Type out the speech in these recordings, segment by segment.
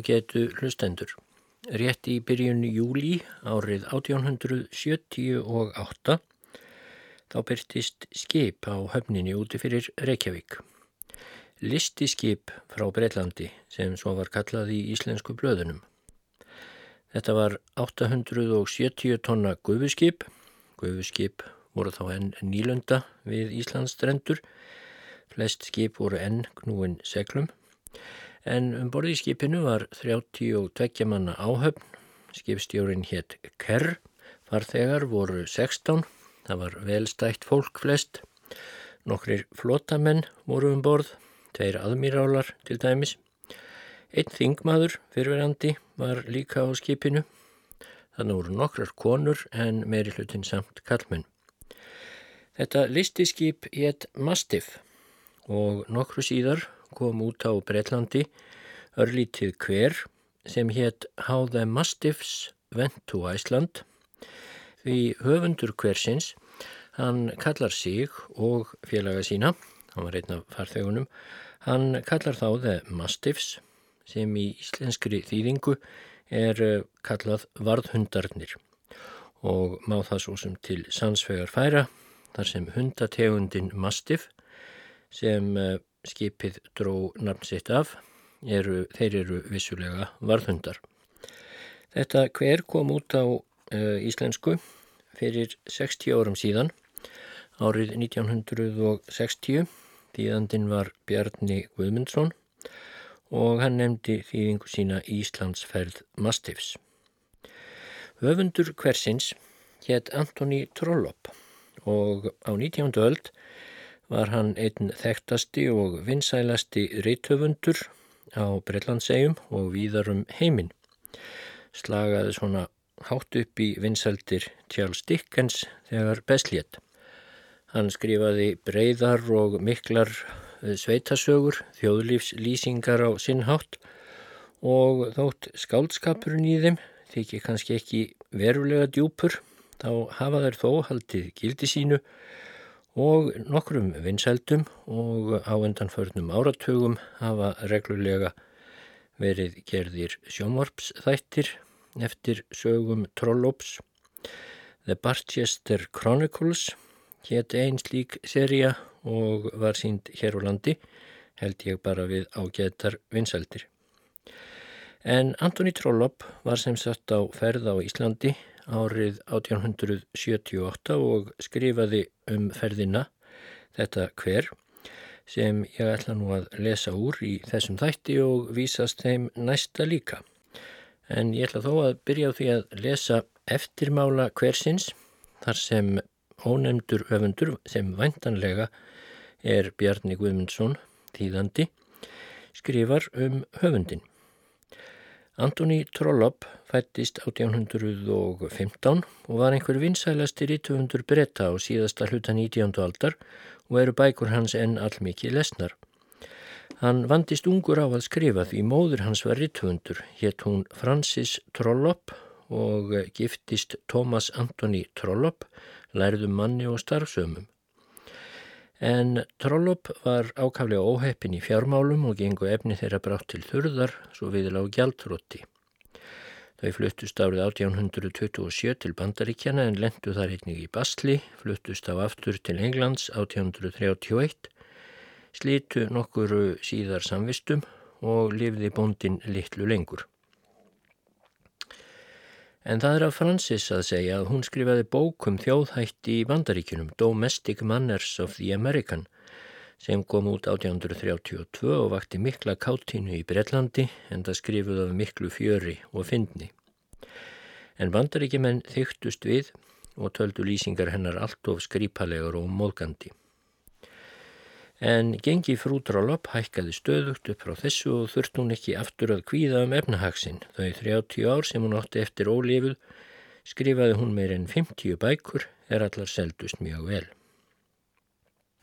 ágætu hlustendur. Rétt í byrjun júli árið 1878 þá byrtist skip á höfninni úti fyrir Reykjavík. Listiskip frá Breitlandi sem svo var kallað í íslensku blöðunum. Þetta var 870 tonna gufuskip. Gufuskip voru þá enn nýlunda við Íslands strendur. Flest skip voru enn knúin seglum en um borði í skipinu var 32 manna áhöfn, skipstjórin hétt Kerr, farþegar voru 16, það var velstætt fólk flest, nokkrir flotamenn voru um borð, tveir aðmírálar til dæmis, einn þingmaður fyrverandi var líka á skipinu, þannig voru nokkrar konur en meiri hlutin samt kallmenn. Þetta listiskip hétt Mastiff og nokkru síðar kom út á Breitlandi örlítið hver sem hétt How the Mastiffs Went to Iceland. Því höfundur hversins hann kallar sig og félaga sína hann var einn af farþegunum hann kallar þá The Mastiffs sem í íslenskri þýðingu er eh, kallað varðhundarnir. Og má það svo sem til sansvegar færa þar sem hundategundin Mastiff sem eh, skipið dró nafn sitt af, eru, þeir eru vissulega varðhundar. Þetta hver kom út á uh, íslensku fyrir 60 árum síðan, árið 1960, þýðandin var Bjarni Guðmundsson og hann nefndi þýðingu sína Íslandsferð Mastifs. Höfundur hversins hétt Antoni Trollop og á 19. öld var hann einn þekktasti og vinsælasti reithöfundur á Breitlandsegjum og víðarum heiminn. Slagaði svona hátt upp í vinsældir Charles Dickens þegar bestlétt. Hann skrifaði breyðar og miklar eh, sveitasögur, þjóðlífslýsingar á sinnhátt og þótt skáldskapurinn í þeim þykir kannski ekki verulega djúpur, þá hafa þær þó haldið gildi sínu og nokkrum vinsældum og á endanförnum áratugum hafa reglulega verið gerðir sjónvarpsþættir eftir sögum Trollops. The Barchester Chronicles hétt einn slík seria og var sínd hér á landi, held ég bara við ágættar vinsældir. En Antoni Trollop var sem sagt á ferð á Íslandi árið 1878 og skrifaði um ferðina þetta hver sem ég ætla nú að lesa úr í þessum þætti og vísast þeim næsta líka. En ég ætla þó að byrja á því að lesa eftirmála hversins þar sem ónefndur öfundur sem væntanlega er Bjarni Guðmundsson, þýðandi, skrifar um höfundin. Antoni Trollop fættist 1815 og var einhver vinsælasti rítufundur bretta á síðasta hluta 19. aldar og eru bækur hans enn allmikið lesnar. Hann vandist ungur á að skrifa því móður hans var rítufundur, hétt hún Francis Trollop og giftist Thomas Antoni Trollop, lærðum manni og starfsömmum. En Trollop var ákaflega óheppin í fjármálum og gengu efni þeirra brátt til þurðar svo viðla á gjaldrótti. Þau fluttust árið 1827 til Bandaríkjana en lendu þar einnig í Basli, fluttust á aftur til Englands 1831, slítu nokkuru síðar samvistum og lifði bóndin litlu lengur. En það er af Francis að segja að hún skrifaði bókum þjóðhætti í bandaríkunum Domestic Manners of the American sem kom út 1832 og vakti mikla káttínu í Breitlandi en það skrifuð af miklu fjöri og fyndni. En bandaríkjumenn þyktust við og töldu lýsingar hennar allt of skrýpalegur og móðgandi. En gengi frúdrálop hækkaði stöðugt upp frá þessu og þurft hún ekki aftur að kvíða um efnahagsinn. Þau 30 ár sem hún átti eftir ólifuð skrifaði hún meir en 50 bækur er allar seldust mjög vel.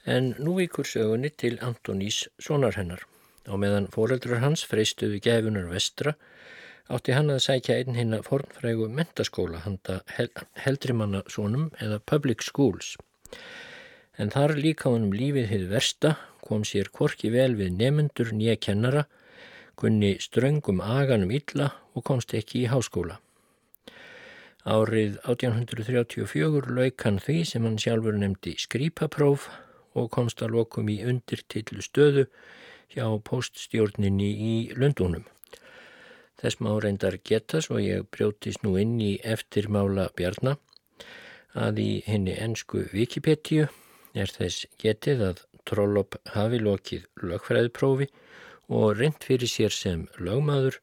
En nú vikur sögunni til Antonís sonar hennar. Á meðan foreldrar hans freystuðu gefunar vestra átti hann að sækja einn hinn að fornfrægu mentaskóla handa heldrimanna sónum eða public schools en þar líka honum lífið hefði versta, kom sér korki vel við nemyndur nýja kennara, kunni ströngum aganum illa og komst ekki í háskóla. Árið 1834 lauk hann því sem hann sjálfur nefndi skrýpapróf og komst að lokum í undirtillu stöðu hjá poststjórninni í Lundunum. Þess má reyndar geta svo ég brjótist nú inn í eftirmála bjarnar að í henni ennsku Wikipedia er þess getið að Trollop hafi lokið lögfræðiprófi og reynd fyrir sér sem lögmaður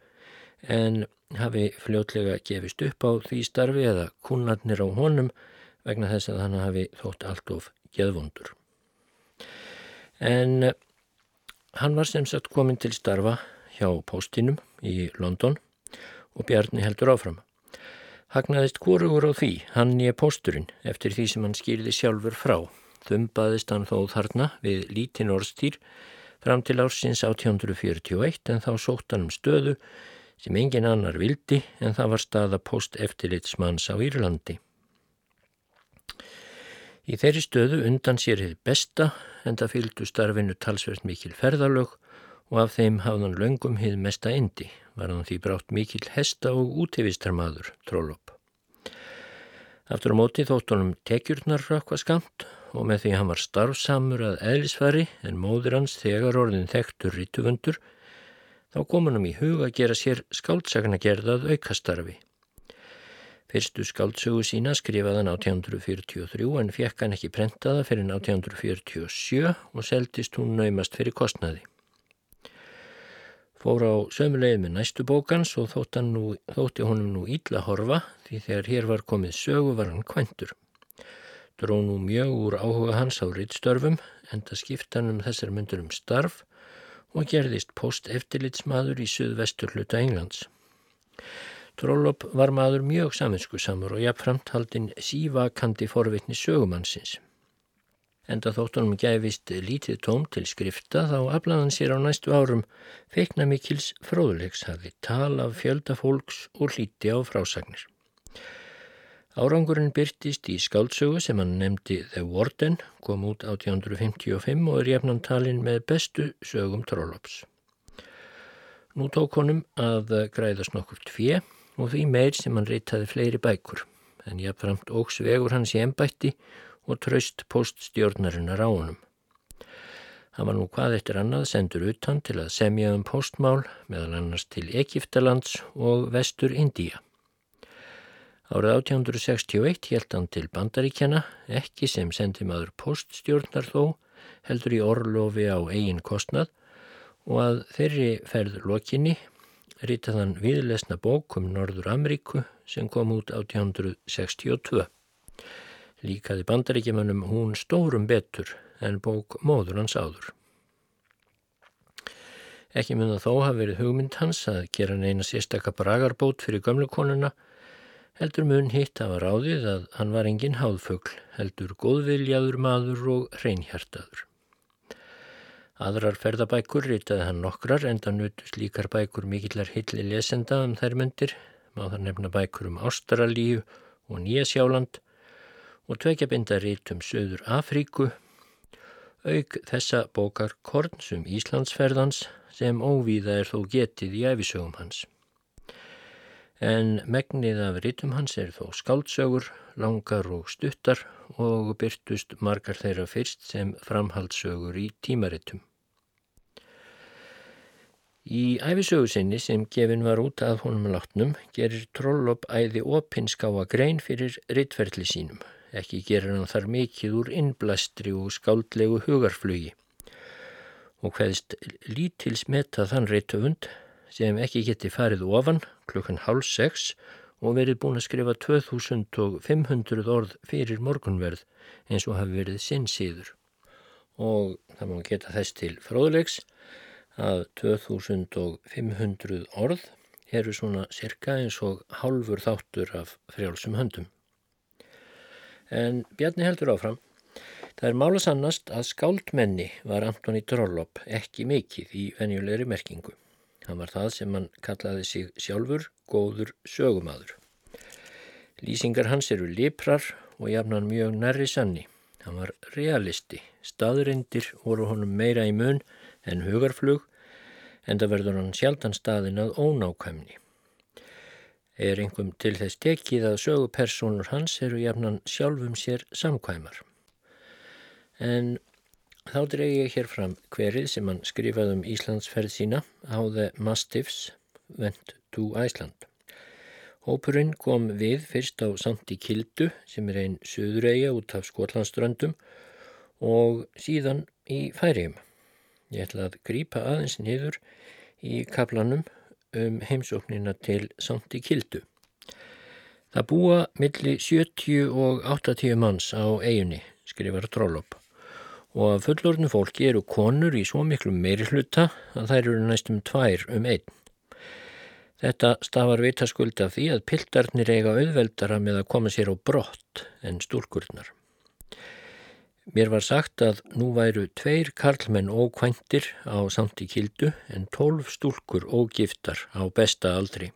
en hafi fljótlega gefist upp á því starfi eða kunnarnir á honum vegna þess að hann hafi þótt allt of geðvondur. En hann var sem sagt komin til starfa hjá postinum í London og Bjarni heldur áfram. Hagnaðist kórugur á því, hann nýja posturinn, eftir því sem hann skýrði sjálfur frá. Þumbaðist hann þó þarna við lítinn orðstýr fram til ársins 1841 en þá sótt hann um stöðu sem engin annar vildi en það var staða posteftilitsmanns á Írlandi. Í þeirri stöðu undan sér hefði besta en það fylgdu starfinu talsvert mikil ferðalög og af þeim hafðan löngum hefði mesta endi var hann því brátt mikill hesta og útífistarmadur Trollopp. Aftur á móti þótt honum tekjurnar rökkva skamt og með því hann var starfsamur að eðlisfari en móður hans þegar orðin þekktur rítufundur þá kom hann um í hug að gera sér skáldsagna gerðað aukastarfi. Fyrstu skáldsögu sína skrifaði hann 1843 en fekk hann ekki prentaða fyrir 1847 og seldist hún naumast fyrir kostnaði. Fór á sömulegið með næstu bókans og þótt nú, þótti honum nú ílla horfa því þegar hér var komið sögu var hann kventur. Dró nú mjög úr áhuga hans á rittstörfum en það skipta hann um þessar myndur um starf og gerðist post-eftirlitsmaður í suðvestur hluta Englands. Trollopp var maður mjög saminskusamur og jafnframt haldinn sívakandi forvitni sögumannsins. Enda þóttunum gæfist lítið tóm til skrifta þá aflaðan sér á næstu árum feikna mikils fróðulegs hafi tal af fjölda fólks og hlíti á frásagnir. Árangurinn byrtist í skáldsögu sem hann nefndi The Warden, kom út 1855 og er jafnan talin með bestu sögum trollops. Nú tók honum að græðast nokkur tvið og því meir sem hann reytaði fleiri bækur, en jafnframt ógs vegur hans í ennbætti og traust poststjórnarinnar á honum. Hann var nú hvað eftir annað sendur utan til að semja um postmál meðal annars til Egiptalands og vestur Indíja. Árið 1861 held hann til Bandaríkjana, ekki sem sendi maður poststjórnar þó, heldur í orlofi á eigin kostnað og að þeirri ferð lokinni rítað hann viðlesna bók um Norður Ameríku sem kom út 1862. Líkaði bandaríkjumannum hún stórum betur en bók móður hans áður. Ekki mun að þó hafi verið hugmynd hans að gera neina sérstakka bragarbót fyrir gömlukonuna, heldur mun hitt að var áðið að hann var engin háðfugl, heldur góðviljaður maður og reynhjartaður. Aðrar ferðabækur ritaði hann nokkrar enda nutust líkar bækur mikillar hilli lesenda um þær myndir, má þar nefna bækur um Ástralíu og Nýjasjáland og tvekja bindarít um Suður Afríku, auk þessa bókar Kornsum Íslandsferðans sem óvíða er þó getið í æfisögum hans. En megnið af rítum hans er þó skáldsögur, langar og stuttar og byrtust margar þeirra fyrst sem framhaldssögur í tímaritum. Í æfisögu sinni sem gefin var út að honum látnum gerir Trollopp æði opinskáa grein fyrir rittferðli sínum Ekki gerir hann þar mikið úr innblæstri og skáldlegu hugarflugi og hvaðist lítils metta þann reytöfund sem ekki geti farið ofan klukkan hálf sex og verið búin að skrifa 2500 orð fyrir morgunverð eins og hafi verið sinn síður. Og það má geta þess til fróðlegs að 2500 orð eru svona cirka eins og hálfur þáttur af frjálsum höndum. En Bjarni heldur áfram. Það er mála sannast að skáldmenni var Antoni Trollopp ekki mikið í venjulegri merkingu. Hann var það sem hann kallaði sig sjálfur góður sögumadur. Lýsingar hans eru liprar og jafnan mjög nærri sanni. Hann var realisti, staðurindir voru honum meira í mun en hugarflug en það verður hann sjaldan staðin að ónákvæmni. Er einhverjum til þess tekið að sögupersonur hans eru jafnan sjálfum sér samkvæmar. En þá dregi ég hér fram hverið sem hann skrifaði um Íslandsferð sína á The Mastiffs Went to Iceland. Hópurinn kom við fyrst á Santi Kildu sem er einn söðureia út af Skotlandströndum og síðan í Færium. Ég ætla að grýpa aðeins niður í kaplanum um heimsóknina til Santi Kildu. Það búa milli 70 og 80 manns á eiginni, skrifar Trollop, og að fullorðinu fólki eru konur í svo miklu meiri hluta að þær eru næstum tvær um einn. Þetta stafar vitaskuld af því að pildarnir eiga auðveldara með að koma sér á brott en stúlkurnar. Mér var sagt að nú væru tveir karlmenn ókvæntir á samti kildu en tólf stúlkur ógiftar á besta aldri.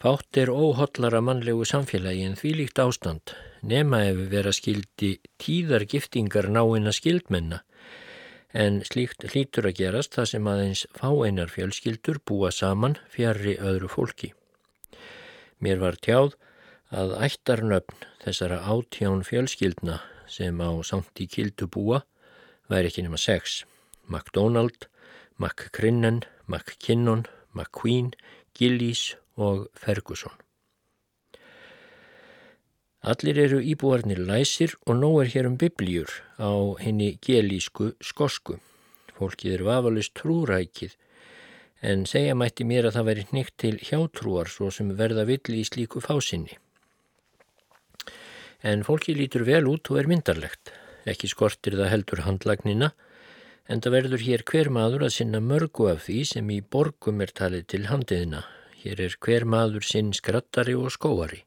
Fátt er óhóllara mannlegu samfélagi en því líkt ástand nema ef vera skildi tíðar giftingar náina skildmenna en slíkt hlítur að gerast það sem aðeins fáeinar fjölskyldur búa saman fjari öðru fólki. Mér var tjáð að ættarnöfn þessara átján fjölskyldna sem á samt í kildu búa væri ekki nema sex. MacDonald, McCrinnan, McKinnon, McQueen, Gillies og Ferguson. Allir eru íbúarnir læsir og nóg er hér um biblíur á henni gelísku skosku. Fólkið er vafalist trúrækið en segja mætti mér að það væri nýtt til hjátrúar svo sem verða villi í slíku fásinni en fólki lítur vel út og er myndarlegt. Ekki skortir það heldur handlagnina, en það verður hér hver maður að sinna mörgu af því sem í borgum er talið til handiðina. Hér er hver maður sinn skrattari og skóari.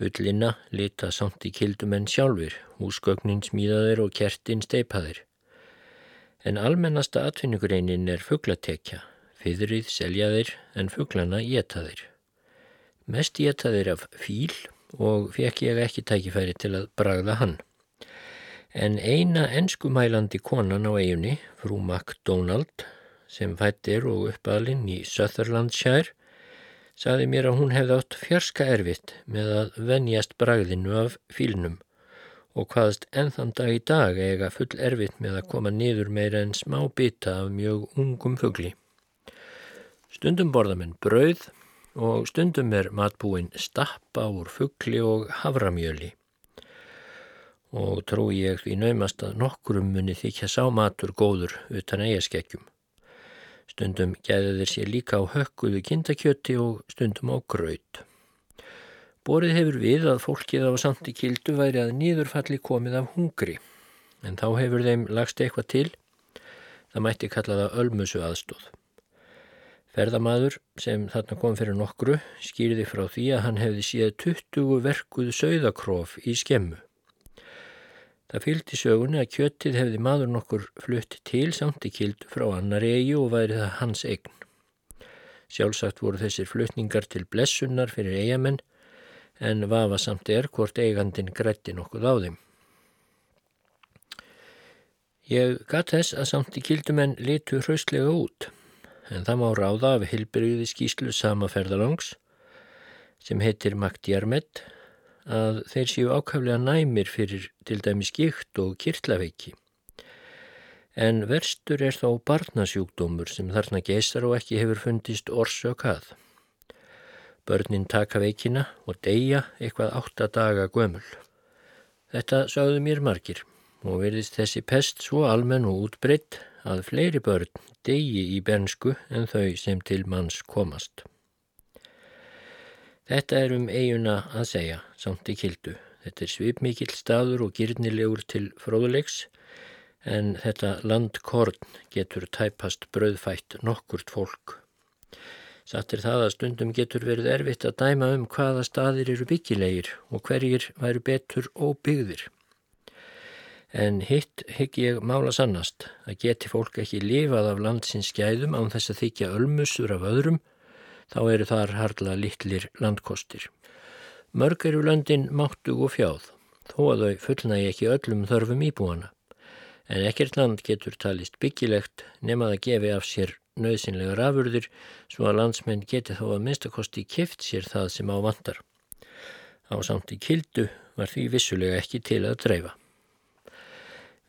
Ullina lita samt í kildumenn sjálfur, húsgögnin smíðaðir og kertin steipaðir. En almennasta atvinnugreinin er fugglatekja, fyrrið seljaðir en fugglana getaðir. Mest getaðir af fíl og fekk ég ekki tækifæri til að bragða hann. En eina enskumælandi konan á eiginni, frú MacDonald, sem fættir og uppalinn í Sutherlandshire, saði mér að hún hefði átt fjarska erfitt með að venjast bragðinu af fílnum og hvaðst ennþann dag í dag eiga full erfitt með að koma niður meira en smá bita af mjög ungum fugli. Stundum borðamenn brauð og stundum er matbúin stappa úr fuggli og havramjöli og trú ég því naumast að nokkurum muni þykja sá matur góður utan eigaskekkjum. Stundum gæði þeir sér líka á hökkuðu kindakjöti og stundum á graut. Borið hefur við að fólkið á samti kildu væri að nýðurfalli komið af hungri, en þá hefur þeim lagst eitthvað til, það mætti kalla það ölmusu aðstóð. Ferðamaður sem þarna kom fyrir nokkru skýrði frá því að hann hefði síðan 20 verkuð sögðakróf í skemmu. Það fylgdi sögunni að kjöttið hefði maður nokkur flutt til samt í kild frá annar eigi og væri það hans eign. Sjálfsagt voru þessir flutningar til blessunnar fyrir eigamenn en vafa samt er hvort eigandin grætti nokkuð á þeim. Ég gatt þess að samt í kildumenn litu hraustlega út en það má ráða af hilbriði skýslu sama ferðalangs sem heitir Magdjarmet að þeir séu ákaflega næmir fyrir til dæmi skikt og kirtlaveiki. En verstur er þá barnasjúkdómur sem þarna geysar og ekki hefur fundist orsök að. Börnin taka veikina og deyja eitthvað átta daga gömul. Þetta sagðu mér margir og verðist þessi pest svo almenn og útbreytt að fleiri börn degi í bernsku en þau sem til manns komast. Þetta er um eiguna að segja, samt í kildu. Þetta er svipmikill staður og gyrnilegur til fróðuleiks, en þetta landkorn getur tæpast bröðfætt nokkurt fólk. Satt er það að stundum getur verið erfitt að dæma um hvaða staðir eru byggilegir og hverjir væru betur óbyggðir. En hitt hygg ég mála sannast að geti fólk ekki lifað af landsins skæðum án þess að þykja ölmusur af öðrum, þá eru þar harla litlir landkostir. Mörg eru löndin máttu og fjáð, þó að þau fullnægi ekki öllum þörfum íbúana. En ekkert land getur talist byggilegt nema að gefi af sér nöðsynlega rafurðir svo að landsmenn geti þó að minnstakosti kift sér það sem á vandar. Á samt í kildu var því vissulega ekki til að dreifa.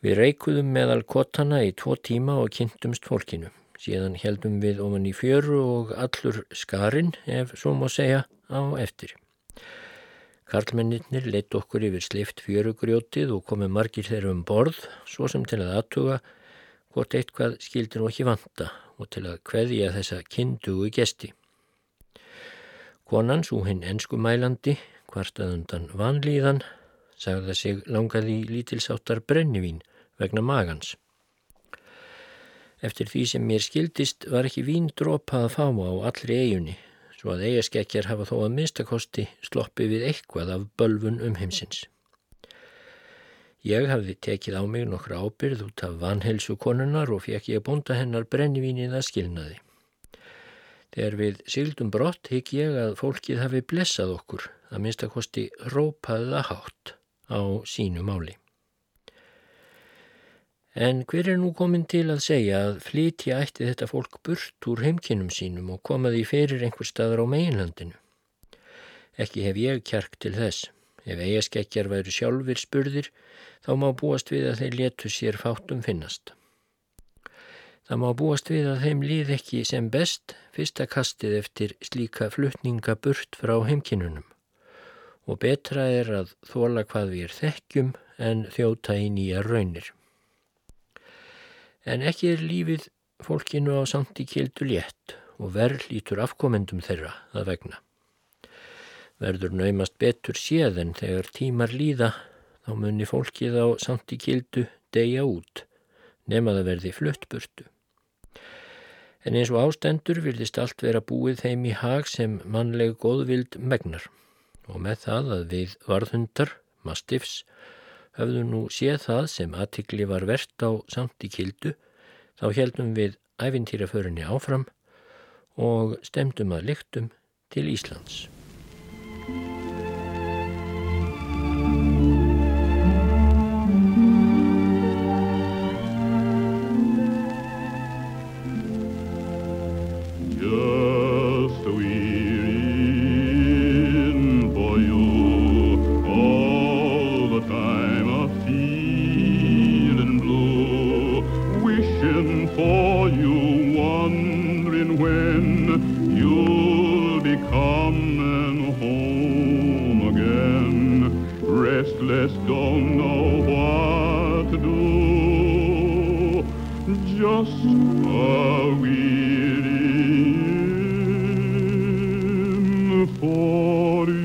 Við reikuðum meðal kotana í tvo tíma og kynntumst fólkinu. Síðan heldum við ofan í fjöru og allur skarinn, ef svo má segja, á eftir. Karlmennir leitt okkur yfir slift fjörugrjótið og komið margir þeirra um borð, svo sem til að aðtuga hvort eitthvað skildir nú ekki vanta og til að kveðja þessa kindugu gesti. Konan, svo hinn enskumælandi, hvartaðundan vanlíðan, sagði sig langaði lítilsáttar brennivín vegna magans. Eftir því sem mér skildist var ekki vín drópað að fá á allri eigunni svo að eigaskekkjar hafa þó að minnstakosti sloppi við eitthvað af bölfun um heimsins. Ég hafði tekið á mig nokkra ábyrð út af vanhelsu konunnar og fekk ég að bonda hennar brennivínið að skilnaði. Þegar við sildum brott higg ég að fólkið hafi blessað okkur að minnstakosti rópaða hátt á sínu máli. En hver er nú komin til að segja að flytja ætti þetta fólk burt úr heimkinnum sínum og koma því fyrir einhver staðar á meginlandinu? Ekki hef ég kjark til þess. Ef eigaskekkjar væri sjálfur spurðir, þá má búast við að þeir letu sér fátum finnast. Það má búast við að þeim líð ekki sem best fyrsta kastið eftir slíka flutninga burt frá heimkinnunum. Og betra er að þóla hvað við er þekkjum en þjóta í nýja raunir. En ekki er lífið fólkinu á samt í kildu létt og verð lítur afkomendum þeirra að vegna. Verður naumast betur séð en þegar tímar líða þá munni fólkið á samt í kildu deyja út, nefn að verði fluttburtu. En eins og ástendur vilist allt vera búið þeim í hag sem mannleg góðvild megnar og með það að við varðhundar, mastifs, höfðu nú séð það sem aðtikli var verðt á samt í kildu, þá heldum við æfintýraförinni áfram og stemdum að lyktum til Íslands. know what to do. Just a waiting for you.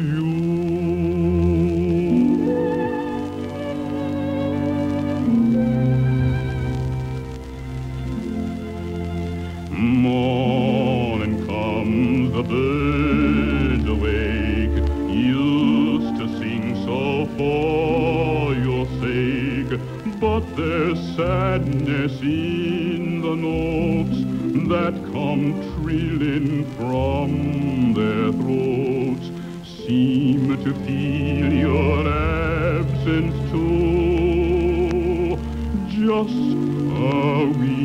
sadness in the notes that come trilling from their throats seem to feel your absence too. Just a wee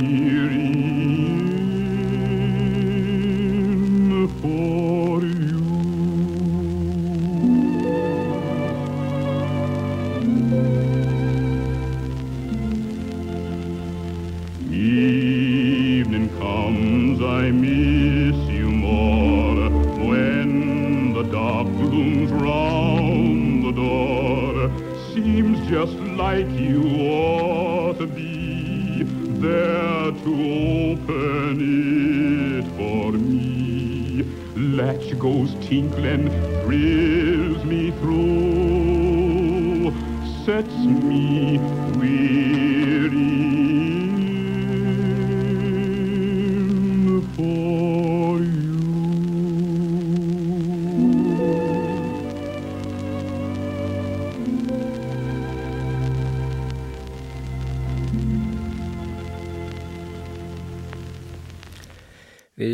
like you ought to be there to open it for me. Latch goes tinkling, thrills me through, sets me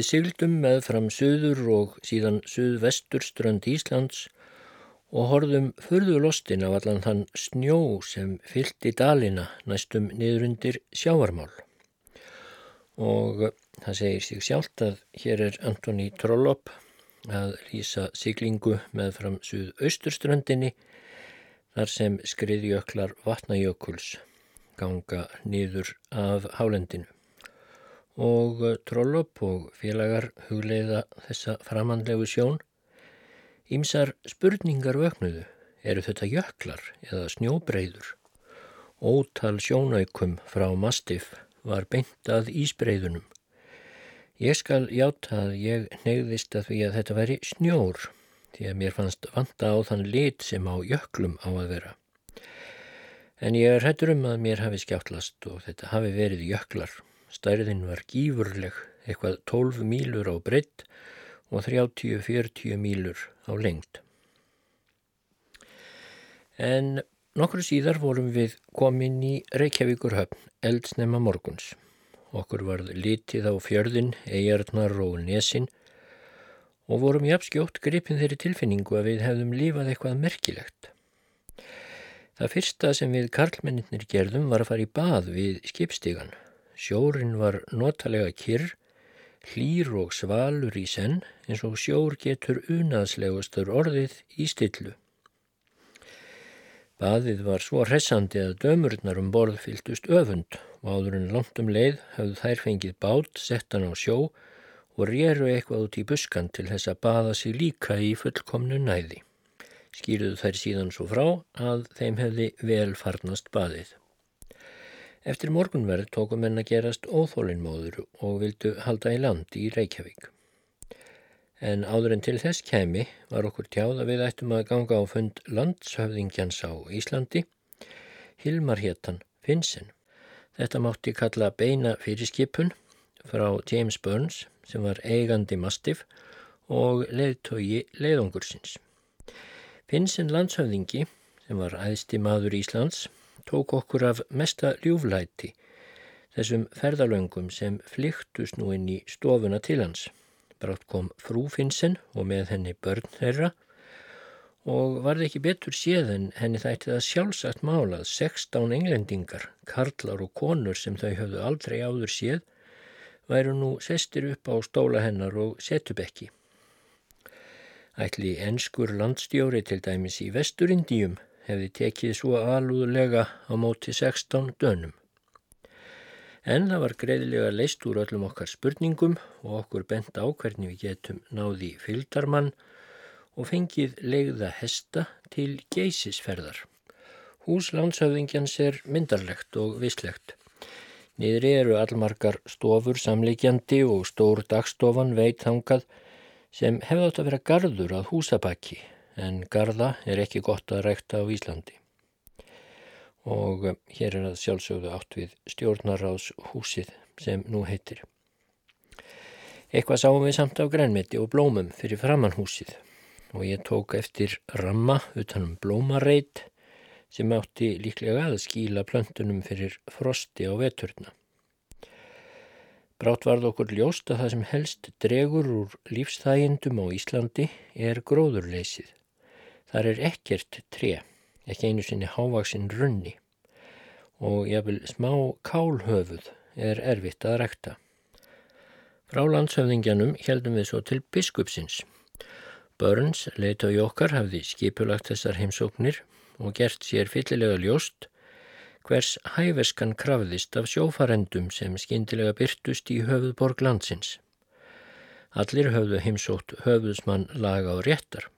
Við sildum með fram söður og síðan söðvestur strönd Íslands og horðum förðu lostin af allan þann snjó sem fyllt í dalina næstum niður undir sjávarmál. Og það segir sig sjálft að hér er Antoni Trollop að lýsa siglingu með fram suðausturströndinni þar sem skriðjöklar vatnajökuls ganga niður af hálendinu. Og Trollop og félagar hugleiða þessa framhandlegu sjón. Ímsar spurningar vögnuðu, eru þetta jöklar eða snjóbreyður? Ótal sjónaukum frá Mastiff var beint að ísbreyðunum. Ég skal játa að ég neyðist að því að þetta veri snjór því að mér fannst vanta á þann lit sem á jöklum á að vera. En ég er hættur um að mér hafi skjáttlast og þetta hafi verið jöklar. Stærðin var gífurleg, eitthvað 12 mílur á breytt og 30-40 mílur á lengt. En Nokkru síðar vorum við komin í Reykjavíkur höfn, eldsnema morguns. Okkur varð litið á fjörðin, eigarnar og nesin og vorum jafnskjótt gripin þeirri tilfinningu að við hefðum lífað eitthvað merkilegt. Það fyrsta sem við karlmenninir gerðum var að fara í bað við skipstígan. Sjórin var notalega kyrr, hlýr og svalur í senn eins og sjór getur unaðslegustur orðið í stillu. Baðið var svo hressandi að dömurnar um borð fyltust öfund og áður en langt um leið hafðu þær fengið bát, settan á sjó og réru eitthvað út í buskan til þess að baða sig líka í fullkomnu næði. Skýruðu þær síðan svo frá að þeim hefði vel farnast baðið. Eftir morgunverð tókum henn að gerast óþólinnmóður og vildu halda í land í Reykjavík en áður en til þess kemi var okkur tjáð að við ættum að ganga á fund landshöfðingjans á Íslandi, Hilmar héttan Finnsen. Þetta mátti kalla beina fyrirskipun frá James Burns sem var eigandi Mastiff og leiðtogi leiðungursins. Finnsen landshöfðingi sem var æðsti maður Íslands tók okkur af mesta ljúflæti þessum ferðalöngum sem flyktust nú inn í stofuna til hans. Brátt kom frú Finnsen og með henni börn þeirra og var það ekki betur séð en henni þætti það sjálfsagt málað 16 englendingar, karlar og konur sem þau höfðu aldrei áður séð, væru nú sestir upp á stóla hennar og setubekki. Ætli enskur landstjóri til dæmis í Vesturindíum hefði tekið svo alúðlega á móti 16 dönum. En það var greiðilega leist úr öllum okkar spurningum og okkur bent á hvernig við getum náði fylgdarmann og fengið legða hesta til geysisferðar. Hús landsöfðingjans er myndarlegt og vislegt. Niðri eru allmargar stofur samleikjandi og stór dagstofan veit hangað sem hefði átt að vera gardur að húsabakki en garda er ekki gott að rekta á Íslandi og eh, hér er að sjálfsögðu átt við stjórnaráðshúsið sem nú heitir. Eitthvað sáum við samt á grænmeti og blómum fyrir framannhúsið og ég tók eftir ramma utanum blómareit sem átti líklega að skíla plöntunum fyrir frosti á veturna. Brátt varð okkur ljóst að það sem helst dregur úr lífsþægindum á Íslandi er gróðurleysið. Þar er ekkert tre ekki einu sinni hávaksinn runni og jáfnvel smá kálhöfuð er erfitt að rekta. Frá landshöfðingjanum heldum við svo til biskupsins. Börns leita í okkar hafði skipulagt þessar heimsóknir og gert sér fyllilega ljóst hvers hæfeskan krafðist af sjófarendum sem skindilega byrtust í höfuðborg landsins. Allir höfðu heimsótt höfuðsmann laga og réttar.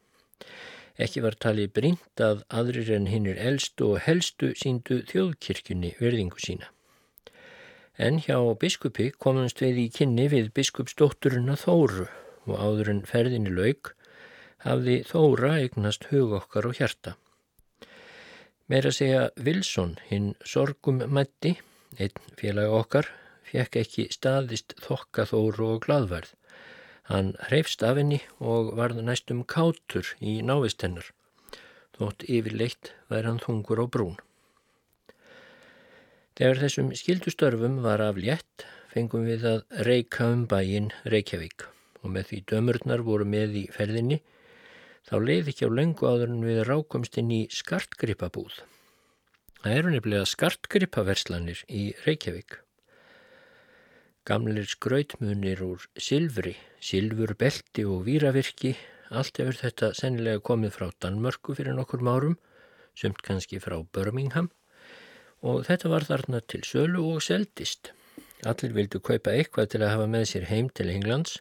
Ekki var talið brínt að aðrir en hinnir eldstu og helstu síndu þjóðkirkjunni verðingu sína. En hjá biskupi komumst við í kynni við biskupsdótturuna Þóru og áður en ferðinni lauk hafði Þóra eignast hug okkar og hjarta. Meira segja Wilson, hinn sorgum mætti, einn félag okkar, fekk ekki staðist þokka Þóru og gladverð. Hann hreifst af henni og varð næstum kátur í návist hennar. Þótt yfirleitt væri hann þungur á brún. Þegar þessum skildustörfum var af létt fengum við að reyka um bæin Reykjavík og með því dömurnar voru með í ferðinni þá leiði ekki á lengu áður en við rákumst inn í skartgripabúð. Það eru nefnilega skartgripaverslanir í Reykjavík. Gamlir skrautmunir úr silfri, silfurbelti og víravirki, allt hefur þetta sennilega komið frá Danmörku fyrir nokkur márum, sumt kannski frá Birmingham og þetta var þarna til sölu og seldist. Allir vildu kaupa eitthvað til að hafa með sér heim til Englands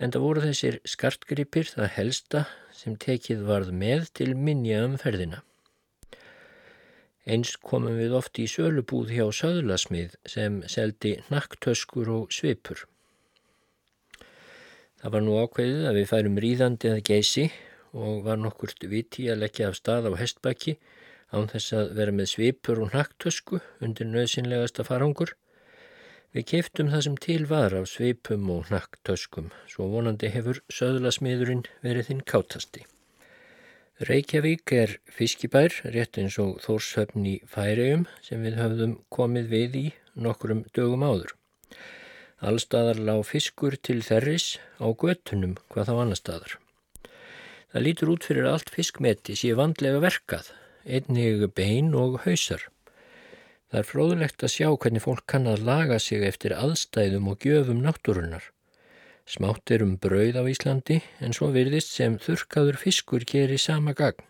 en það voru þessir skartgripir það helsta sem tekið varð með til minja um ferðina. Eins komum við oft í sölubúð hjá söðlasmið sem seldi nakktöskur og svipur. Það var nú ákveðið að við færum ríðandi að geysi og var nokkurt viti að leggja af stað á hestbakki án þess að vera með svipur og nakktösku undir nöðsynlegasta farangur Við keftum það sem til var af sveipum og nakktöskum, svo vonandi hefur söðlasmiðurinn verið þinn kátasti. Reykjavík er fiskibær, rétt eins og Þórshöfn í Færium sem við höfðum komið við í nokkurum dögum áður. Allstaðar lág fiskur til þerris á göttunum hvað þá annar staðar. Það lítur út fyrir allt fiskmeti sé vandlega verkað, einnig bein og hausar. Það er fróðulegt að sjá hvernig fólk kann að laga sig eftir aðstæðum og gjöfum náttúrunar. Smátt er um brauð á Íslandi en svo virðist sem þurkaður fiskur gerir sama gagn.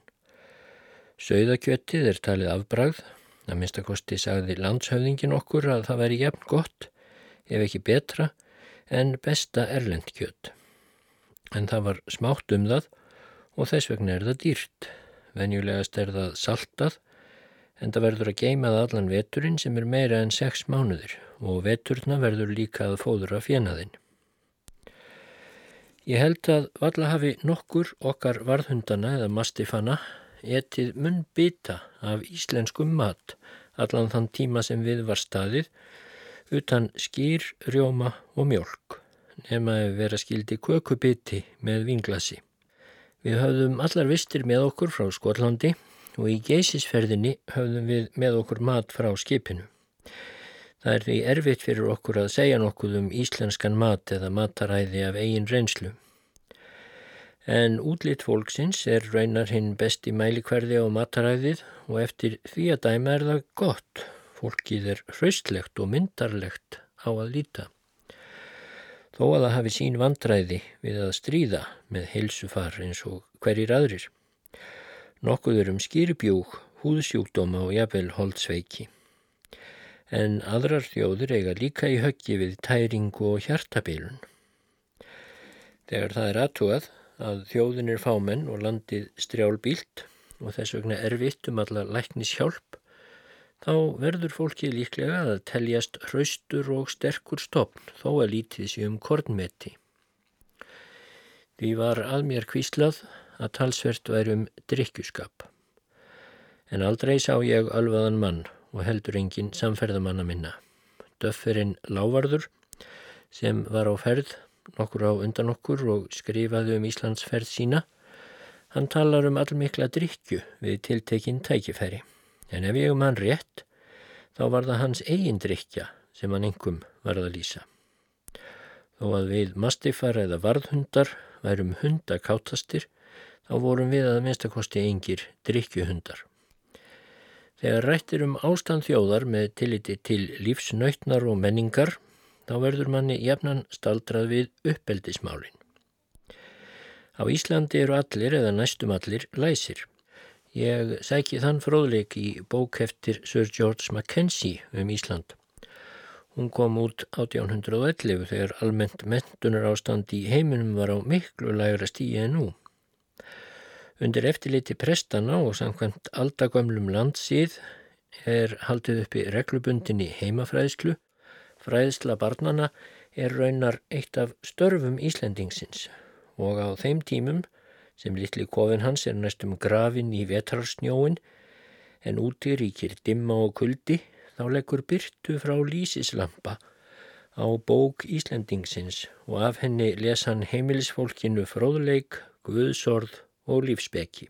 Sauðakjöttið er talið afbragð, að minnstakosti sagði landshöfðingin okkur að það væri jafn gott, ef ekki betra, en besta erlendkjött. En það var smátt um það og þess vegna er það dýrt. Venjulegast er það saltað en það verður að geima það allan veturinn sem er meira en sex mánuðir og veturna verður líka að fóðura fjenaðinn. Ég held að valla hafi nokkur okkar varðhundana eða mastifana etið munn bita af íslenskum mat allan þann tíma sem við var staðið utan skýr, rjóma og mjölk nema að vera skildi kökubiti með vinglasi. Við höfðum allar vistir með okkur frá Skotlandi og í geysisferðinni höfðum við með okkur mat frá skipinu. Það er því erfitt fyrir okkur að segja nokkuð um íslenskan mat eða mataræði af eigin reynslu. En útlitt fólksins er raunar hinn besti mælikverði á mataræðið og eftir því að dæma er það gott. Fólkið er hraustlegt og myndarlegt á að líta. Þó að það hafi sín vandræði við að stríða með heilsufar eins og hverjir aðrir. Nokkuð er um skýrbjúk, húðsjúkdóma og jafnvel holdsveiki. En aðrar þjóður eiga líka í höggi við tæringu og hjartabilun. Þegar það er aðtúað að þjóðin er fámenn og landið strjálbílt og þess vegna erfitt um alla læknis hjálp, þá verður fólki líklega að teljast hraustur og sterkur stopn þó að lítið sér um kornmeti. Því var að mér kvíslað að talsvert væri um drikkjuskap. En aldrei sá ég alvaðan mann og heldur engin samferðamanna minna. Döfferinn Lávarður sem var á ferð nokkur á undan okkur og skrifaði um Íslands ferð sína, hann talar um allmikla drikkju við tiltekinn tækifæri. En ef ég um hann rétt, þá var það hans eigin drikja sem hann engum var að lýsa. Þó að við mastifar eða varðhundar værum hundakáttastir, þá vorum við að minnstakosti engir drikkjuhundar. Þegar rættir um ástand þjóðar með tilliti til lífsnautnar og menningar, þá verður manni jafnan staldrað við uppeldismálin. Á Íslandi eru allir eða næstum allir læsir. Ég sæki þann fróðleik í bók eftir Sir George Mackenzie um Ísland. Hún kom út 1811 þegar almennt mentunar ástand í heiminum var á miklu lægra stíi en nú. Undir eftirliti prestana og samkvæmt aldagömmlum landsíð er haldið uppi reglubundinni heimafræðslu. Fræðsla barnana er raunar eitt af störfum Íslendingsins og á þeim tímum sem litli kofin hans er næstum grafin í vetrarsnjóin en úti ríkir dimma og kuldi þá leggur byrtu frá lísislampa á bók Íslendingsins og af henni lesa hann heimilisfólkinu fróðleik, guðsorð og lífsbeki.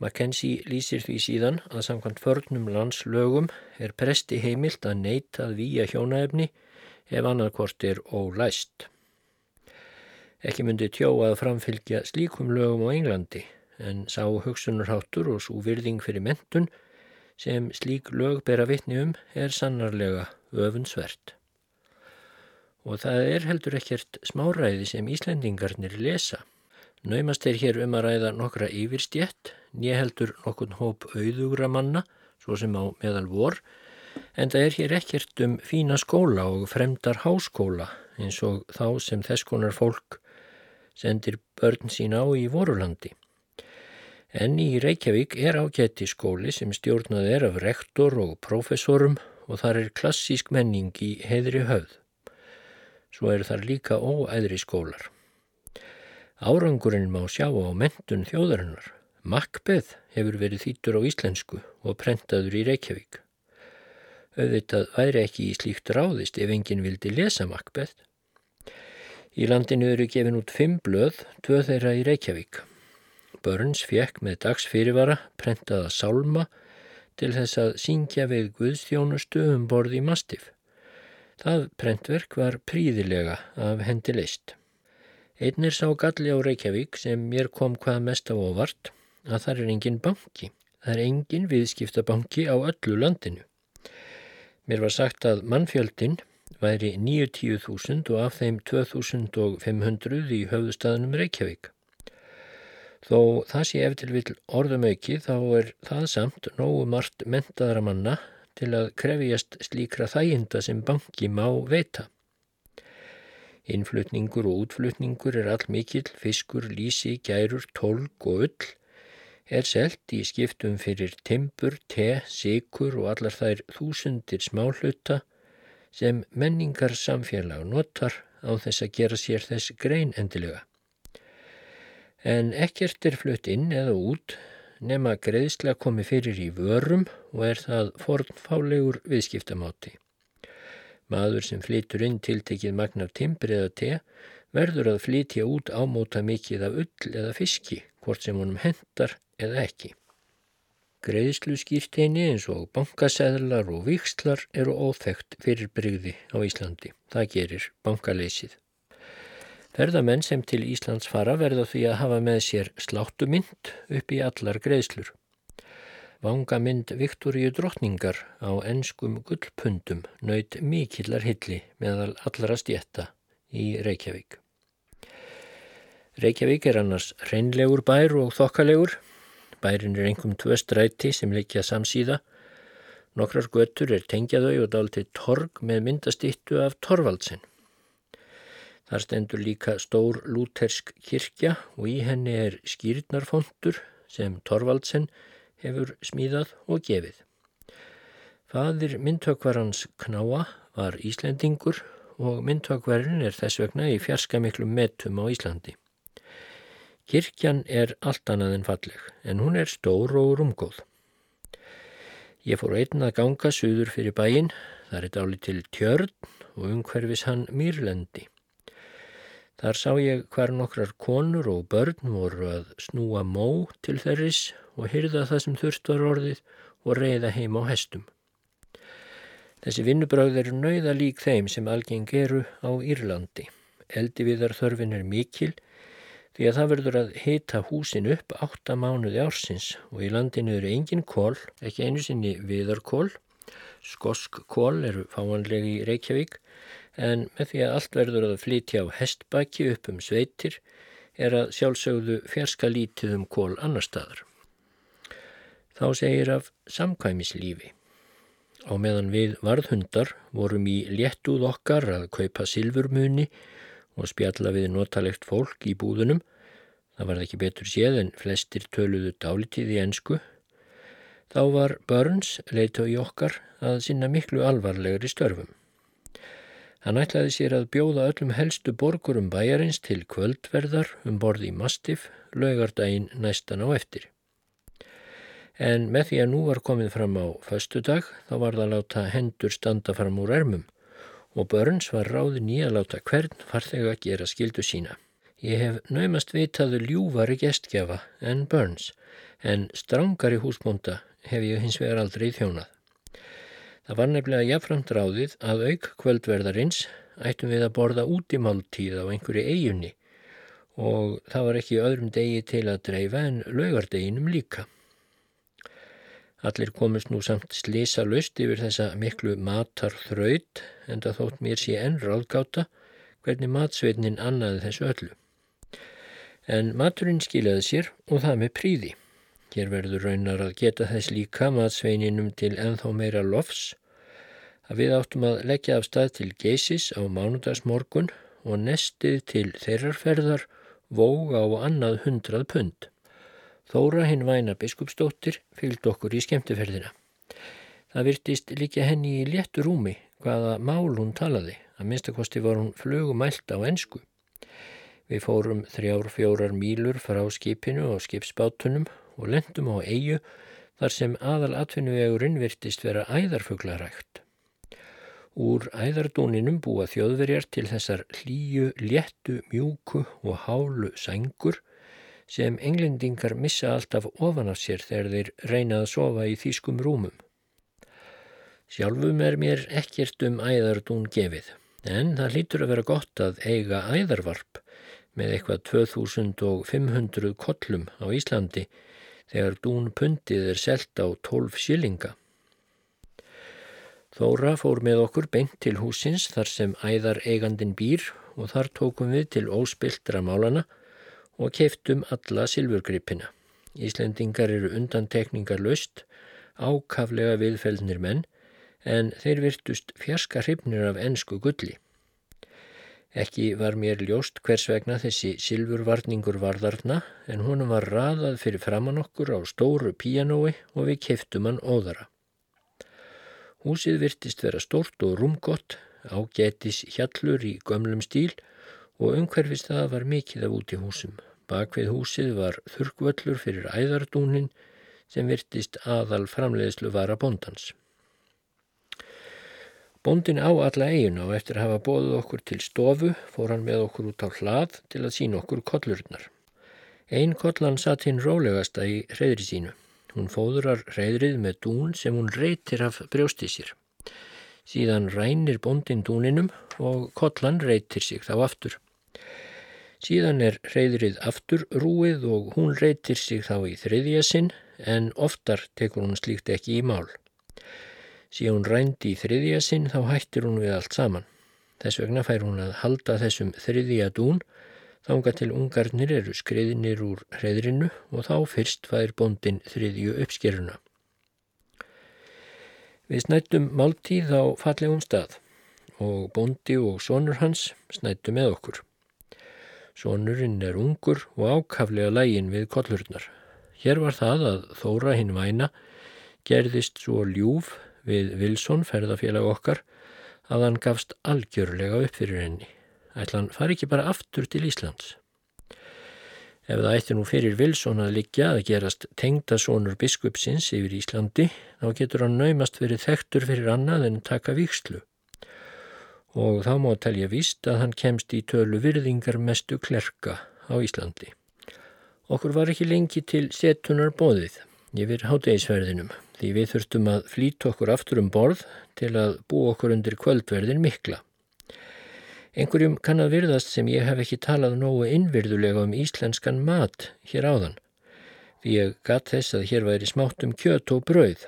Mackenzie lýsir því síðan að samkvæmt förnum landslögum er presti heimilt að neyta að výja hjónaefni ef annarkort er ólæst. Ekki myndi tjó að framfylgja slíkum lögum á Englandi en sá hugsunarháttur og svo virðing fyrir mentun sem slík lög bera vitni um er sannarlega öfunnsvert. Og það er heldur ekkert smáræði sem Íslendingarnir lesa. Naumast er hér um að ræða nokkra yfirstjett, nýheldur nokkun hóp auðugra manna, svo sem á meðal vor, en það er hér ekkert um fína skóla og fremdar háskóla eins og þá sem þess konar fólk sendir börn sín á í vorulandi. En í Reykjavík er ágætti skóli sem stjórnað er af rektor og professorum og þar er klassísk menning í heðri höfð. Svo er þar líka óæðri skólar. Árangurinn má sjá á mentun þjóðarinnar. Macbeth hefur verið þýttur á íslensku og prentaður í Reykjavík. Auðvitað væri ekki í slíkt ráðist ef enginn vildi lesa Macbeth. Í landinu eru gefin út fimm blöð, tvö þeirra í Reykjavík. Burns fekk með dags fyrirvara prentaða sálma til þess að syngja við Guðstjónustu um borði í mastif. Það prentverk var príðilega af hendi leist. Einnir sá galli á Reykjavík sem mér kom hvað mest á óvart að það er engin banki. Það er engin viðskiptabanki á öllu landinu. Mér var sagt að mannfjöldin væri 90.000 og af þeim 2.500 í höfðustæðunum Reykjavík. Þó það sé eftir vil orðum auki þá er það samt nógu margt mentaðra manna til að krefjast slíkra þæginda sem banki má veita. Innflutningur og útflutningur er all mikill, fiskur, lísi, gærur, tólk og ull er selt í skiptum fyrir timbur, te, sikur og allar þær þúsundir smáhluta sem menningar samfélag notar á þess að gera sér þess grein endilega en ekkert er flutt inn eða út nema greiðslega komi fyrir í vörum og er það fornfálegur viðskiptamáti. Maður sem flytur inn tiltekið magna timbri eða te verður að flytja út ámóta mikið af ull eða fiski, hvort sem honum hendar eða ekki. Greiðslu skýrteini eins og bankaseðlar og vikslar eru óþægt fyrir brygði á Íslandi. Það gerir bankaleysið. Ferðamenn sem til Íslands fara verða því að hafa með sér sláttumynd upp í allar greiðslur. Vangamynd Viktoríu drottningar á enskum gullpundum nöyt mikillar hilli meðal allra stjetta í Reykjavík. Reykjavík er annars reynlegur bær og þokkalegur. Bærin er engum tvö stræti sem leikja samsíða. Nokkrar göttur er tengjaðau og dálti torg með myndastýttu af Torvaldsen. Þar stendur líka stór lútersk kirkja og í henni er skýrnarfontur sem Torvaldsen hefur smíðað og gefið. Fadir myndtökvarans Knáa var Íslendingur og myndtökvarin er þess vegna í fjarska miklu metum á Íslandi. Kirkjan er allt annað en falleg en hún er stór og rumgóð. Ég fór einn að ganga suður fyrir bæin, þar er dáli til tjörn og umhverfis hann mýrlendi. Þar sá ég hvar nokkrar konur og börn voru að snúa mó til þeirris og hyrða það sem þurft var orðið og reyða heim á hestum. Þessi vinnubröð eru nauða lík þeim sem algeng eru á Írlandi. Eldi viðar þörfin er mikil því að það verður að hita húsin upp átta mánuði ársins og í landinu eru engin kól, ekki einu sinni viðarkól. Skosk kól eru fáanlegi í Reykjavík en með því að allt verður að flytja á hestbaki upp um sveitir er að sjálfsögðu fjarska lítið um kól annar staðar. Þá segir af samkvæmislífi. Á meðan við varðhundar vorum í léttúð okkar að kaupa silfurmuni og spjalla við notalegt fólk í búðunum, það var ekki betur séð en flestir töluðu dálitið í ensku, þá var Burns leitt á í okkar að sinna miklu alvarlegri störfum. Hann ætlaði sér að bjóða öllum helstu borgurum bæjarins til kvöldverðar um borði í Mastif laugardaginn næstan á eftir. En með því að nú var komið fram á föstu dag þá var það að láta hendur standa fram úr ermum og Börns var ráðin í að láta hvern farþega að gera skildu sína. Ég hef naumast vitaðu ljúvari gestgjafa en Börns en strángari húsbúnda hef ég hins vegar aldrei þjónað. Það var nefnilega jafnframt ráðið að auk kvöldverðarins ættum við að borða út í máltíð á einhverju eigunni og það var ekki öðrum degi til að dreifa en laugardeginum líka. Allir komist nú samt slisa löst yfir þessa miklu matarþraut en það þótt mér sé enn ráðgáta hvernig matsveitnin annaði þessu öllu. En maturinn skilaði sér og það með príði. Hér verður raunar að geta þess líka matsveininum til enþá meira lofs að við áttum að leggja af stað til geysis á mánudagsmorgun og nestið til þeirrarferðar vóg á annað hundrað pund. Þóra hinn væna biskupsdóttir fylgd okkur í skemmtiferðina. Það virtist líka henni í léttu rúmi hvaða mál hún talaði, að minnstakosti var hún flugumælt á ensku. Við fórum þrjár fjórar mílur frá skipinu og skipsbátunum og lendum á eigu þar sem aðal atvinnuvegurinn virtist vera æðarfuglarægt. Úr æðardúninum búa þjóðverjar til þessar hlýju, léttu, mjúku og hálu sængur sem englendingar missa alltaf ofan af sér þegar þeir reyna að sofa í þýskum rúmum. Sjálfum er mér ekkert um æðardún gefið, en það lítur að vera gott að eiga æðarvarp með eitthvað 2500 kollum á Íslandi þegar dún pundið er selt á 12 sílinga. Þóra fór með okkur beint til húsins þar sem æðar eigandin býr og þar tókum við til óspiltra málana og keiftum alla silfurgripina. Íslendingar eru undantekningar löst, ákaflega viðfeldnir menn, en þeir virtust fjarska hrifnir af ennsku gulli. Ekki var mér ljóst hvers vegna þessi silfurvarningur varðarna, en honum var raðað fyrir framann okkur á stóru píanói og við keiftum hann óðara. Húsið virtist vera stórt og rúmgott, ágætis hjallur í gömlum stíl og umhverfist það var mikið af út í húsum. Bakvið húsið var þurkvöllur fyrir æðardúnin sem virtist aðal framleiðslu vara bondans. Bondin á alla eiginu og eftir að hafa bóðið okkur til stofu fór hann með okkur út á hlað til að sína okkur kollurnar. Einn kollan satt hinn rólegasta í reyðri sínu. Hún fóðurar reyðrið með dún sem hún reytir af brjósti sér. Síðan rænir bondin dúninum og kollan reytir sig þá aftur. Síðan er reyðrið aftur rúið og hún reytir sig þá í þriðja sinn en oftar tekur hún slíkt ekki í mál. Síðan hún rændi í þriðja sinn þá hættir hún við allt saman. Þess vegna fær hún að halda þessum þriðja dún þánga til ungarnir eru skriðinir úr reyðrinu og þá fyrst fær bondin þriðju uppskeruna. Við snættum máltíð á fallegum stað og bondi og sonur hans snættu með okkur. Sónurinn er ungur og ákaflega lægin við kollurnar. Hér var það að Þóra hinn væna gerðist svo ljúf við Vilsson ferðafélag okkar að hann gafst algjörlega upp fyrir henni. Ætlan fari ekki bara aftur til Íslands. Ef það ætti nú fyrir Vilsson að liggja að gerast tengdasónur biskupsins yfir Íslandi, þá getur hann naumast verið þektur fyrir annað en taka vikslu og þá má telja víst að hann kemst í tölu virðingar mestu klerka á Íslandi. Okkur var ekki lengi til setunar bóðið yfir hátegisverðinum því við þurftum að flýta okkur aftur um borð til að bú okkur undir kvöldverðin mikla. Einhverjum kann að virðast sem ég hef ekki talað nógu innvirðulega um íslenskan mat hér áðan því ég gatt þess að hér væri smátt um kjöt og brauð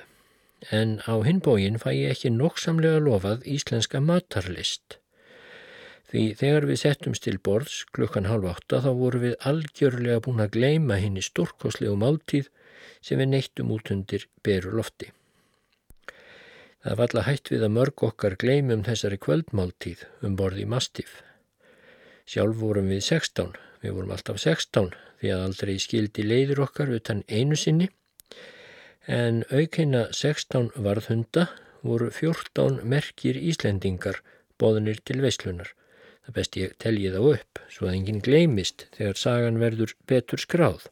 en á hinbógin fæ ég ekki nokksamlega lofað íslenska matarlist. Því þegar við settum stil borðs klukkan halv átta þá voru við algjörlega búin að gleima henni stórkoslegu máltíð sem við neittum út undir beru lofti. Það var alltaf hætt við að mörg okkar gleimum þessari kvöldmáltíð um borði mastif. Sjálf vorum við 16, við vorum alltaf 16 því að aldrei skildi leiður okkar utan einu sinni en aukeina 16 varðhunda voru 14 merkir Íslendingar boðunir til veislunar. Það best ég telji þá upp, svo að enginn gleimist þegar sagan verður betur skráð.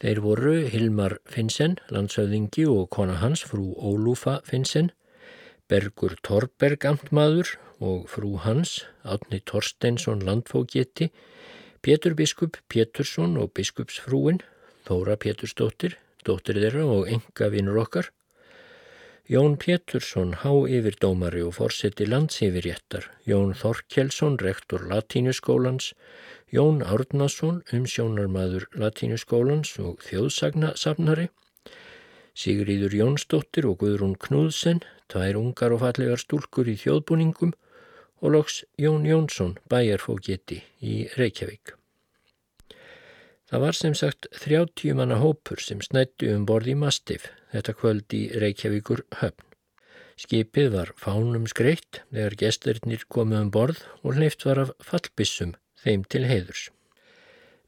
Þeir voru Hilmar Finnsen, landsauðingi og kona hans, frú Ólúfa Finnsen, Bergur Torberg amtmaður og frú hans, Átni Torsteinsson landfógeti, Pétur biskup Pétursson og biskupsfrúin, Þóra Pétursdóttir, dóttir þeirra og enga vinnur okkar. Jón Pétursson, há yfir dómari og fórseti landsyfirjættar, Jón Þorkjelsson, rektor latínuskólans, Jón Árnason, umsjónarmadur latínuskólans og þjóðsagnasafnari, Sigriður Jónsdóttir og Guðrún Knúðsen, tvær ungar og fallegar stúlkur í þjóðbúningum og loks Jón Jónsson, bæjarfógeti í Reykjavík. Það var sem sagt 30 manna hópur sem snættu um borð í Mastif þetta kvöld í Reykjavíkur höfn. Skipið var fánum skreitt þegar gesturinnir komið um borð og hleyft var af fallbissum þeim til heiðurs.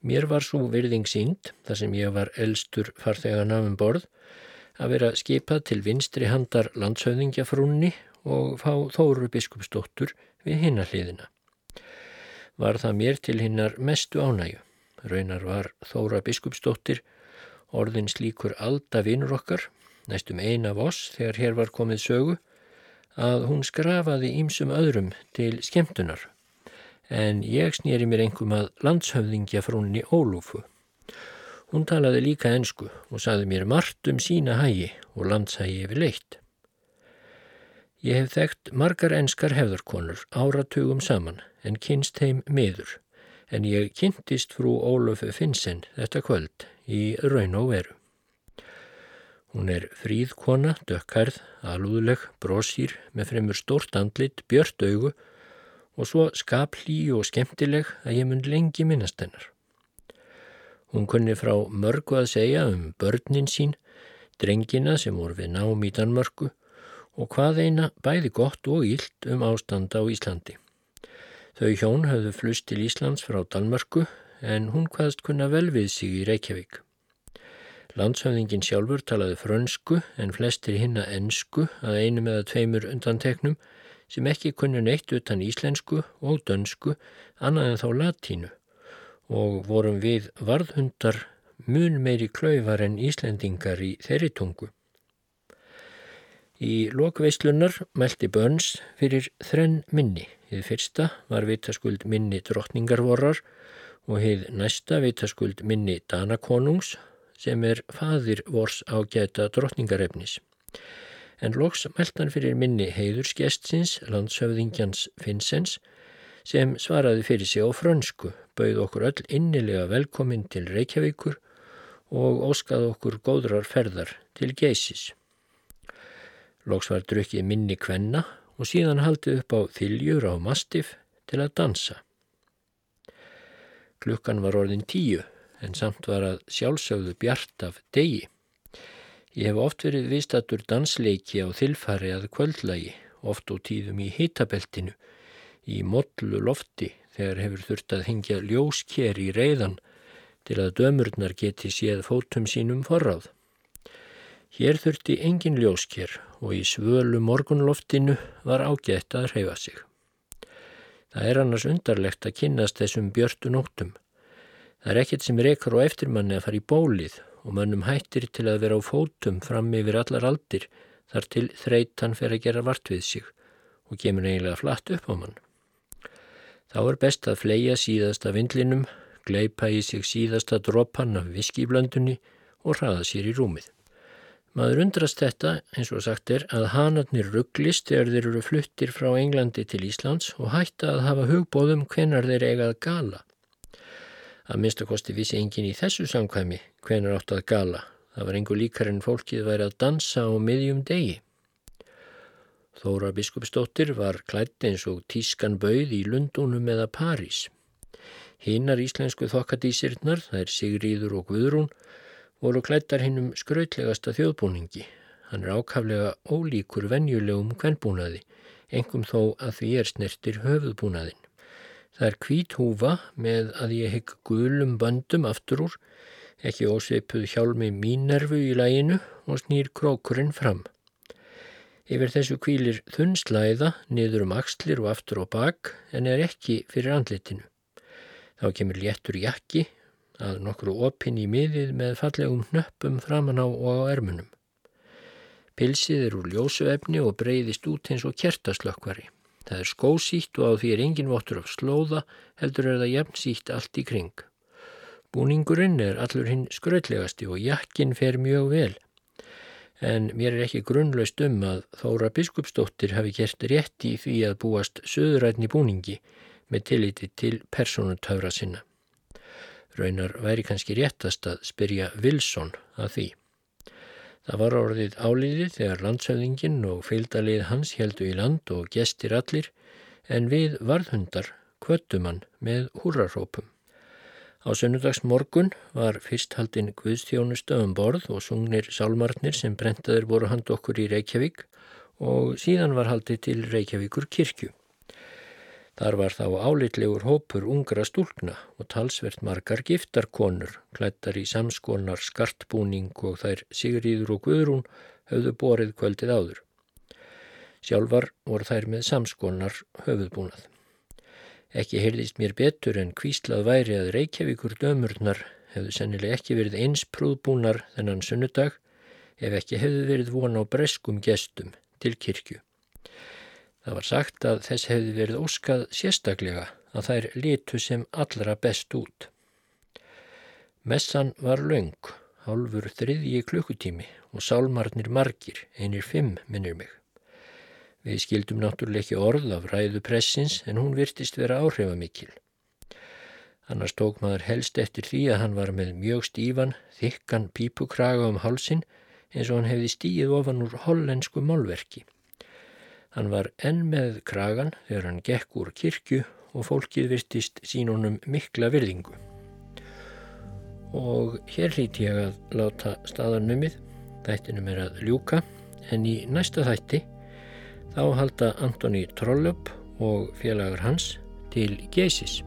Mér var svo virðing sínd, þar sem ég var elstur farþegana um borð, að vera skipað til vinstri handar landshauðingjafrúnni og fá Þóru biskupsdóttur við hinnahliðina. Var það mér til hinnar mestu ánægu. Raunar var Þóra biskupsdóttir orðin slíkur alda vinnur okkar, næstum eina voss þegar hér var komið sögu, að hún skrafaði ímsum öðrum til skemmtunar. En ég snýri mér engum að landshöfðingja frúnni Ólúfu. Hún talaði líka ensku og saði mér margt um sína hægi og landshægi yfir leitt. Ég hef þekkt margar enskar hefðarkonur áratugum saman en kynst heim miður en ég kynntist frú Ólöfu Finnsen þetta kvöld í raun og veru. Hún er fríðkona, dökkarð, alúðleg, brósýr með fremur stórt andlit, björt augu og svo skaplí og skemmtileg að ég mun lengi minnast hennar. Hún kunni frá mörgu að segja um börnin sín, drengina sem voru við nám í Danmörku og hvað eina bæði gott og ílt um ástanda á Íslandi. Þau hjón höfðu flust til Íslands frá Danmörku en hún hvaðst kunna vel við sig í Reykjavík. Landshöfðingin sjálfur talaði frönsku en flestir hinna ensku að einu með að tveimur undanteknum sem ekki kunnu neitt utan íslensku og dönsku annað en þá latínu og vorum við varðhundar mun meiri klauvar en íslendingar í þeirri tungu. Í lokveislunar mælti Börns fyrir þrenn minni. Þið fyrsta var vitaskuld minni drottningarvorrar og heið næsta vitaskuld minni Danakonungs sem er fadir vors ágæta drottningarefnis. En loks mæltan fyrir minni heiðurskestsins, landshöfðingjans Finnsens, sem svaraði fyrir sig á frönsku, bauð okkur öll innilega velkomin til Reykjavíkur og óskaði okkur góðrar ferðar til geysis. Loks var drukkið minni kvenna og síðan haldið upp á þiljur á mastif til að dansa. Klukkan var orðin tíu en samt var að sjálfsögðu bjart af degi. Ég hef oft verið vistatur dansleiki á þilfari að kvöldlagi, oft á tíðum í hitabeltinu, í mollu lofti þegar hefur þurft að hingja ljósker í reyðan til að dömurnar geti séð fótum sínum forráð. Hér þurfti engin ljósker og í svölu morgunloftinu var ágætt að hreyfa sig. Það er annars undarlegt að kynast þessum björtu nóttum. Það er ekkert sem rekar á eftirmanni að fara í bólið og mönnum hættir til að vera á fótum fram yfir allar aldir þar til þreytan fer að gera vart við sig og gemur eiginlega flatt upp á mann. Þá er best að fleia síðasta vindlinum, gleipa í sig síðasta droppan af viskiblöndunni og hraða sér í rúmið. Maður undrast þetta, eins og sagt er, að hanarnir rugglist þegar þeir eru fluttir frá Englandi til Íslands og hætta að hafa hugbóðum hvenar þeir eigað gala. Að minnstakosti vissi engin í þessu samkvæmi hvenar átt að gala. Það var engu líkar en fólkið væri að dansa á miðjum degi. Þóra biskupsdóttir var klætt eins og tískan bauð í Lundunum eða París. Hinnar íslensku þokkadísirnar, er Sigríður og Guðrún, voru klættar hinnum skrautlegasta þjóðbúningi. Hann er ákaflega ólíkur venjulegum kvennbúnaði, engum þó að því er snertir höfuðbúnaðin. Það er hvít húfa með að ég hegg gulum böndum aftur úr, ekki óseipuð hjálmi mínervu í læginu og snýr krókurinn fram. Yfir þessu kvílir þunnslæða niður um axlir og aftur og bak en er ekki fyrir andletinu. Þá kemur léttur jakki að nokkru opinn í miðið með fallegum nöppum framann á og á ermunum. Pilsið er úr ljósuefni og breyðist út eins og kertaslökkvari. Það er skósítt og á því er engin vottur af slóða, heldur er það jafn sítt allt í kring. Búningurinn er allur hinn skrautlegasti og jakkin fer mjög vel. En mér er ekki grunnlaust um að Þóra Biskupsdóttir hafi gert rétt í því að búast söðurætni búningi með tilliti til personutöfra sinna. Raunar væri kannski réttast að spyrja Wilson að því. Það var orðið álíðið þegar landshöfðingin og fylgdalið hans heldu í land og gestir allir en við varðhundar kvöttumann með húrarópum. Á sunnudags morgun var fyrst haldinn Guðstjónusta um borð og sungnir sálmarnir sem brentaður voru hand okkur í Reykjavík og síðan var haldið til Reykjavíkur kirkju. Þar var þá álitlegur hópur ungra stúlkna og talsvert margar giftarkonur, klættar í samskonar skartbúning og þær Sigriður og Guðrún höfðu borið kvöldið áður. Sjálfar voru þær með samskonar höfuðbúnað. Ekki heyrðist mér betur en kvíslað væri að Reykjavíkur dömurnar hefðu sennileg ekki verið eins prúðbúnar þennan sunnudag ef ekki hefðu verið von á breskum gestum til kirkju. Það var sagt að þess hefði verið óskað sérstaklega að þær litu sem allra best út. Messan var laung, hálfur þriðji klukkutími og sálmarnir margir, einir fimm minnir mig. Við skildum náttúrulega ekki orð af ræðu pressins en hún virtist vera áhrifamikil. Annars tók maður helst eftir því að hann var með mjög stífan, þykkan pípukraga um hálsin eins og hann hefði stíið ofan úr hollensku málverki. Hann var enn með kragan þegar hann gekk úr kirkju og fólkið virtist sínunum mikla virðingu. Og hér hlíti ég að láta staðarnumið, þættinum er að ljúka, en í næsta þætti þá halda Antoni Trollöp og félagar hans til Geisis.